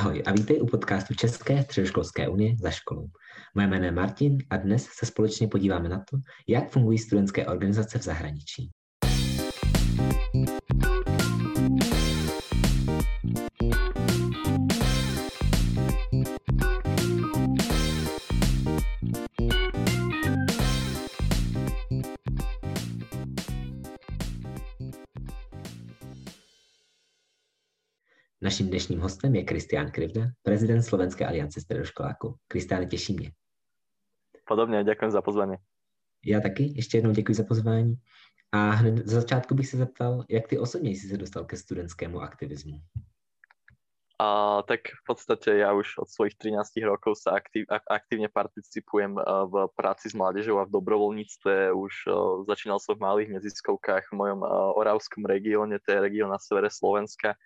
Ahoj a vítej u podcastu České středoškolské unie za školou. Moje jméno je Martin a dnes se společně podíváme na to, jak fungují studentské organizace v zahraničí. Naším dnešním hostem je Kristián Krivda, prezident Slovenské aliance středoškoláků. Kristiáne, těší mě. Podobně, děkuji za pozvání. Já taky, ještě jednou děkuji za pozvání. A hned za začátku bych se zeptal, jak ty osobně jsi se dostal ke studentskému aktivismu? A, tak v podstate ja už od svojich 13 rokov sa aktív, aktívne participujem v práci s mládežou a v dobrovoľníctve. Už začínal som v malých neziskovkách v mojom oravskom regióne, to je región na severe Slovenska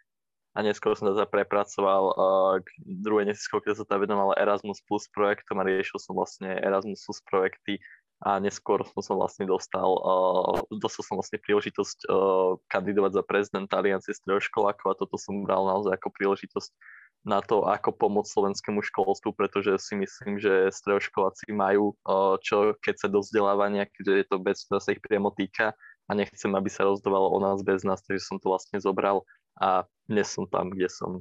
a neskôr som sa prepracoval uh, k druhej neziskovke, kde sa tam venoval Erasmus Plus projektom a riešil som vlastne Erasmus Plus projekty a neskôr som sa vlastne dostal, uh, dostal som vlastne príležitosť uh, kandidovať za prezidenta Aliancie stredoškolákov a toto som bral naozaj ako príležitosť na to, ako pomôcť slovenskému školstvu, pretože si myslím, že stredoškoláci majú uh, čo, keď sa do vzdelávania, keďže je to vec, ktorá sa ich priamo týka a nechcem, aby sa rozdávalo o nás bez nás, takže som to vlastne zobral a dnes som tam, kde som.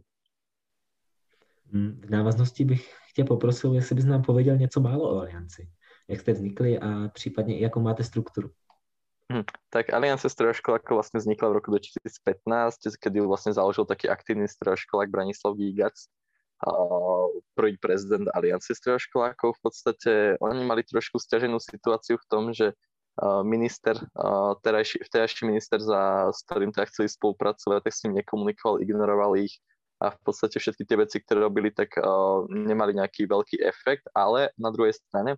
Mm, v návaznosti bych tě poprosil, jestli bys nám pověděl něco málo o Alianci. Jak jste vznikli a případně i jakou máte strukturu? Hm, tak Aliance stredoškolák vlastne vznikla v roku 2015, kedy vlastne založil taký aktívny stredoškolák Branislav Gígac, prvý prezident Aliance stredoškolákov. V podstate oni mali trošku stiaženú situáciu v tom, že minister, terajší, vtedajší minister, za, s ktorým teda chceli spolupracovať, tak s ním nekomunikoval, ignoroval ich a v podstate všetky tie veci, ktoré robili, tak nemali nejaký veľký efekt, ale na druhej strane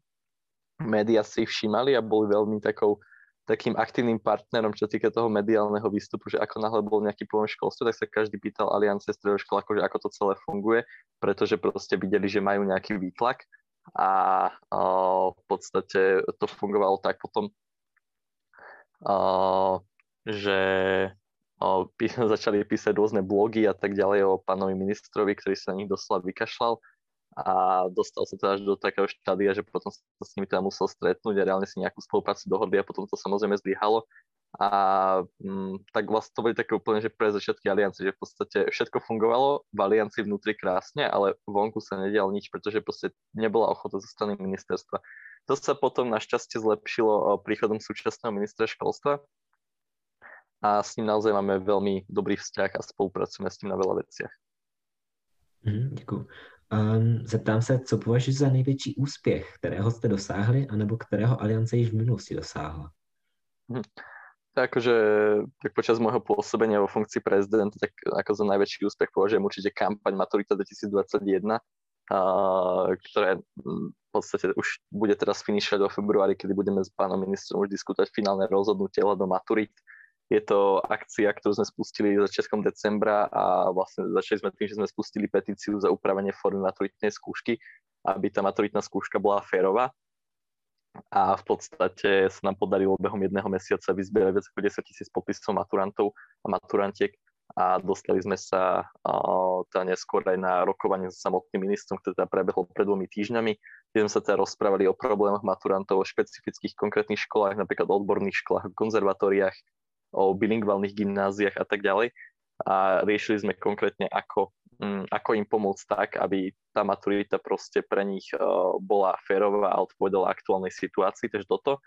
médiá si ich všímali a boli veľmi takou, takým aktívnym partnerom, čo týka toho mediálneho výstupu, že ako náhle bol nejaký pojem školstvo, tak sa každý pýtal Aliance stredoškolákov, že ako to celé funguje, pretože proste videli, že majú nejaký výtlak a uh, v podstate to fungovalo tak potom že začali písať rôzne blogy a tak ďalej o pánovi ministrovi, ktorý sa na nich doslova vykašľal a dostal sa to až do takého štádia, že potom sa s nimi teda musel stretnúť a reálne si nejakú spoluprácu dohodli a potom to samozrejme zlyhalo. A m, mm, tak vlastne to boli také úplne, že pre začiatky aliancie, že v podstate všetko fungovalo v aliancii vnútri krásne, ale vonku sa nedial nič, pretože proste nebola ochota zo strany ministerstva. To sa potom našťastie zlepšilo príchodom súčasného ministra školstva a s ním naozaj máme veľmi dobrý vzťah a spolupracujeme s ním na veľa veciach. Mm, děkuji. Um, zeptám se, co považuješ za největší úspěch, kterého jste dosáhli, anebo kterého Aliance již v minulosti dosáhla? Hm. Akože tak počas môjho pôsobenia vo funkcii prezidenta, tak ako za najväčší úspech považujem určite kampaň Maturita 2021, ktoré v podstate už bude teraz finišovať vo februári, kedy budeme s pánom ministrom už diskutovať finálne rozhodnutie do maturit. Je to akcia, ktorú sme spustili začiatkom decembra a vlastne začali sme tým, že sme spustili petíciu za upravenie formy maturitnej skúšky, aby tá maturitná skúška bola férová. A v podstate sa nám podarilo behom jedného mesiaca vyzbierať viac ako 10 tisíc podpisov maturantov a maturantiek a dostali sme sa teda neskôr aj na rokovanie s samotným ministrom, ktoré teda prebehlo pred dvomi týždňami, kde sme sa teda rozprávali o problémoch maturantov, o špecifických konkrétnych školách, napríklad odborných školách, konzervatóriách, o bilingválnych gymnáziách a tak ďalej. A riešili sme konkrétne, ako, ako im pomôcť tak, aby tá maturita proste pre nich uh, bola férová a odpovedala aktuálnej situácii, takže toto.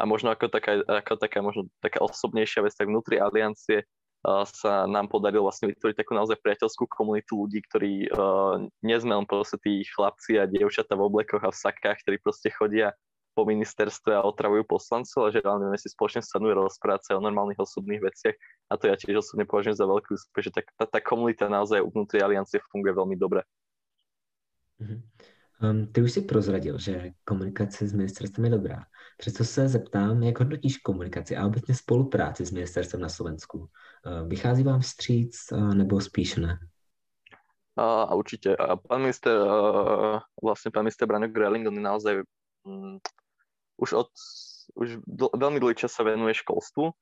A možno ako taká, ako taká, možno taká osobnejšia vec, tak vnútri aliancie sa nám podarilo vlastne vytvoriť takú naozaj priateľskú komunitu ľudí, ktorí uh, nie sme len proste tí chlapci a dievčatá v oblekoch a v sakách, ktorí proste chodia po ministerstve a otravujú poslancov, ale že reálne si spoločne sadnú rozprávať o normálnych osobných veciach a to ja tiež osobne považujem za veľký úspech, že tá, tá, tá komunita naozaj vnútri aliancie funguje veľmi dobre. Mm-hmm. Um, ty už si prozradil, že komunikace s ministerstvem je dobrá. Přesto se zeptám, jak hodnotíš komunikaci a obecně spolupráci s ministerstvem na Slovensku? Uh, vychází vám vstříc uh, nebo spíš ne? A určite. A pán minister, uh, vlastne pán minister Braňo Greling, on je naozaj um, už od už dl- veľmi dlhý čas sa venuje školstvu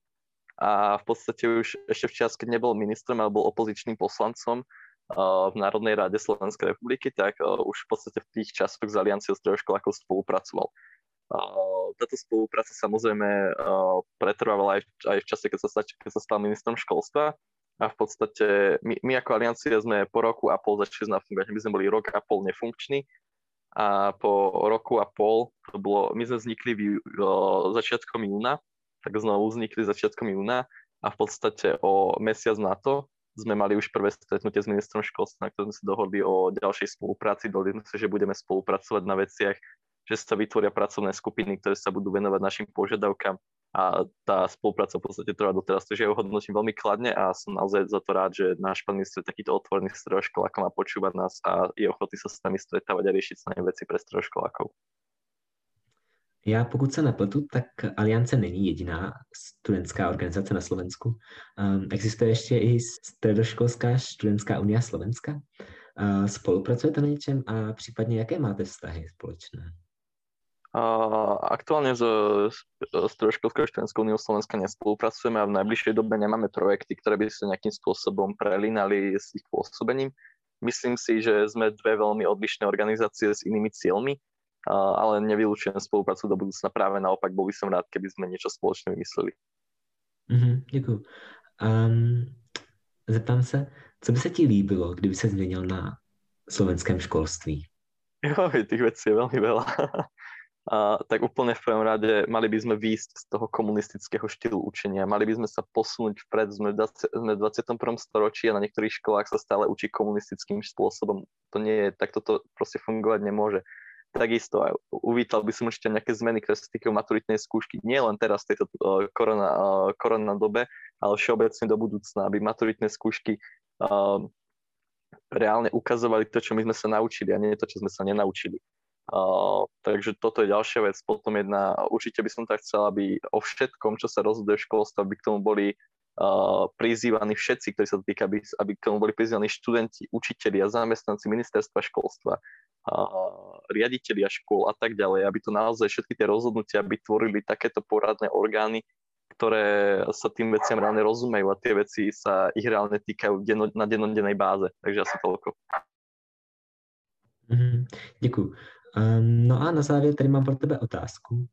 a v podstate už ešte v čas, keď nebol ministrom, ale bol opozičným poslancom, v Národnej rade Slovenskej republiky, tak už v podstate v tých časoch s Alianciou stredoškolákov spolupracoval. Táto spolupráca samozrejme pretrvávala aj, v čase, keď sa, keď sa stal ministrom školstva a v podstate my, my ako Aliancia sme po roku a pol začali fungovať. My sme boli rok a pol nefunkční a po roku a pol to bolo, my sme vznikli v, o, začiatkom júna, tak znovu vznikli začiatkom júna a v podstate o mesiac na to sme mali už prvé stretnutie s ministrom školstva, na ktorom sme sa dohodli o ďalšej spolupráci. Dohodli sa, že budeme spolupracovať na veciach, že sa vytvoria pracovné skupiny, ktoré sa budú venovať našim požiadavkám a tá spolupráca v podstate trvá doteraz, takže ja ho hodnotím veľmi kladne a som naozaj za to rád, že náš pán minister je takýto otvorený stredoškolákom a počúvať nás a je ochotný sa s nami stretávať a riešiť s nami veci pre stredoškolákov. Já pokud se nepletu, tak Aliance není jediná studentská organizace na Slovensku. Um, existuje ještě i Středoškolská studentská unia Slovenska. Uh, spolupracujete na něčem a případně jaké máte vztahy společné? Aktuálne s, s Troškovskou študentskou uniou Slovenska nespolupracujeme a v najbližšej dobe nemáme projekty, ktoré by sa nejakým spôsobom prelínali s ich pôsobením. Myslím si, že sme dve veľmi odlišné organizácie s inými cieľmi, ale nevylúčujem spoluprácu do budúcna. Práve naopak, bol by som rád, keby sme niečo spoločne vymysleli. Mm-hmm, děkuji. Um, zeptám se, co by se ti líbilo, kdyby se změnil na slovenském školství? Jo, tých vecí je veľmi veľa. a, tak úplne v prvom rade mali by sme výjsť z toho komunistického štýlu učenia. Mali by sme sa posunúť vpred. Sme v, 20, sme v 21. storočí a na niektorých školách sa stále učí komunistickým spôsobom. To nie je, tak toto proste fungovať nemôže. Takisto aj uvítal by som ešte nejaké zmeny, ktoré sa týkajú maturitnej skúšky. Nie len teraz v tejto uh, korona, uh, korona dobe, ale všeobecne do budúcna, aby maturitné skúšky uh, reálne ukazovali to, čo my sme sa naučili a nie to, čo sme sa nenaučili. Takže toto je ďalšia vec. Potom jedna, určite by som tak chcel, aby o všetkom, čo sa rozhoduje v školstve, aby k tomu boli uh, prizývaní všetci, ktorí sa to týka, aby, aby k tomu boli prizývaní študenti, učitelia, zamestnanci ministerstva školstva, uh, riaditeľia škôl a tak ďalej, aby to naozaj všetky tie rozhodnutia, aby tvorili takéto poradné orgány, ktoré sa tým veciam reálne rozumejú a tie veci sa ich reálne týkajú na dennodennej báze. Takže asi toľko. Mm-hmm. Děkuji. Um, no a na závěr tady mám pro tebe otázku.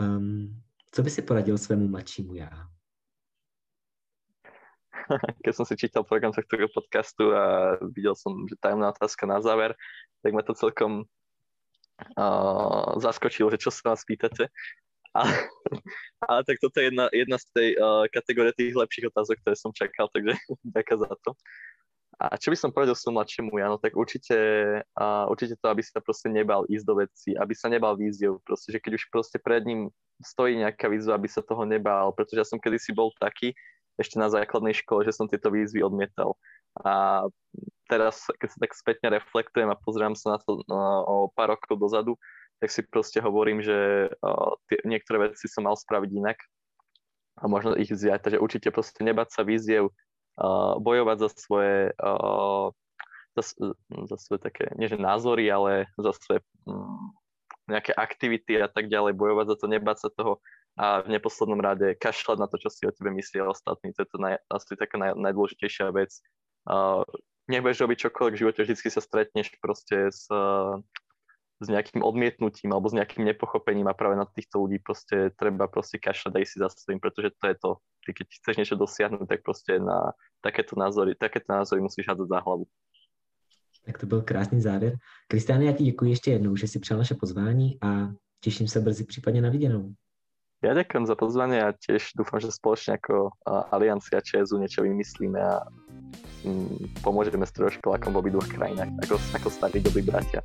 Um, co by si poradil svému mladšímu já? Keď som si čítal program tohto podcastu a videl som, že tajomná otázka na záver, tak ma to celkom uh, zaskočilo, že čo sa vás pýtate. A, ale tak toto je jedna, jedna z tej uh, kategórie tých lepších otázok, ktoré som čakal, takže ďakujem za to. A čo by som povedal som mladšiemu Jano, tak určite, uh, určite to, aby sa proste nebal ísť do veci, aby sa nebal víziev, proste, že keď už proste pred ním stojí nejaká výzva, aby sa toho nebál, pretože ja som kedysi bol taký, ešte na základnej škole, že som tieto výzvy odmietal. A teraz, keď sa tak spätne reflektujem a pozriem sa na to uh, o pár rokov dozadu, tak si proste hovorím, že uh, tie, niektoré veci som mal spraviť inak a možno ich vziať. Takže určite proste nebať sa víziev, uh, bojovať za svoje, uh, za, za svoje také, nie že názory, ale za svoje um, nejaké aktivity a tak ďalej, bojovať za to, nebať sa toho a v neposlednom rade kašľať na to, čo si o tebe myslia ostatní. To je to naj, asi taká naj, najdôležitejšia vec. Uh, nebudeš robiť čokoľvek v živote, vždy sa stretneš proste s, s nejakým odmietnutím alebo s nejakým nepochopením a práve na týchto ľudí proste treba proste kašľať aj si za svojím, pretože to je to, ty keď chceš niečo dosiahnuť, tak proste na takéto názory, takéto názory musíš hádzať za hlavu. Tak to byl krásný závěr. Kristiáne, já ti děkuji ještě jednou, že si přijal naše pozvání a těším se brzy případně na viděnou. Ja ďakujem za pozvanie a tiež dúfam, že spoločne ako Aliancia ČSU niečo vymyslíme a mm, pomôžeme stredoškolákom v obidvoch krajinách, ako, ako starí dobrí bratia.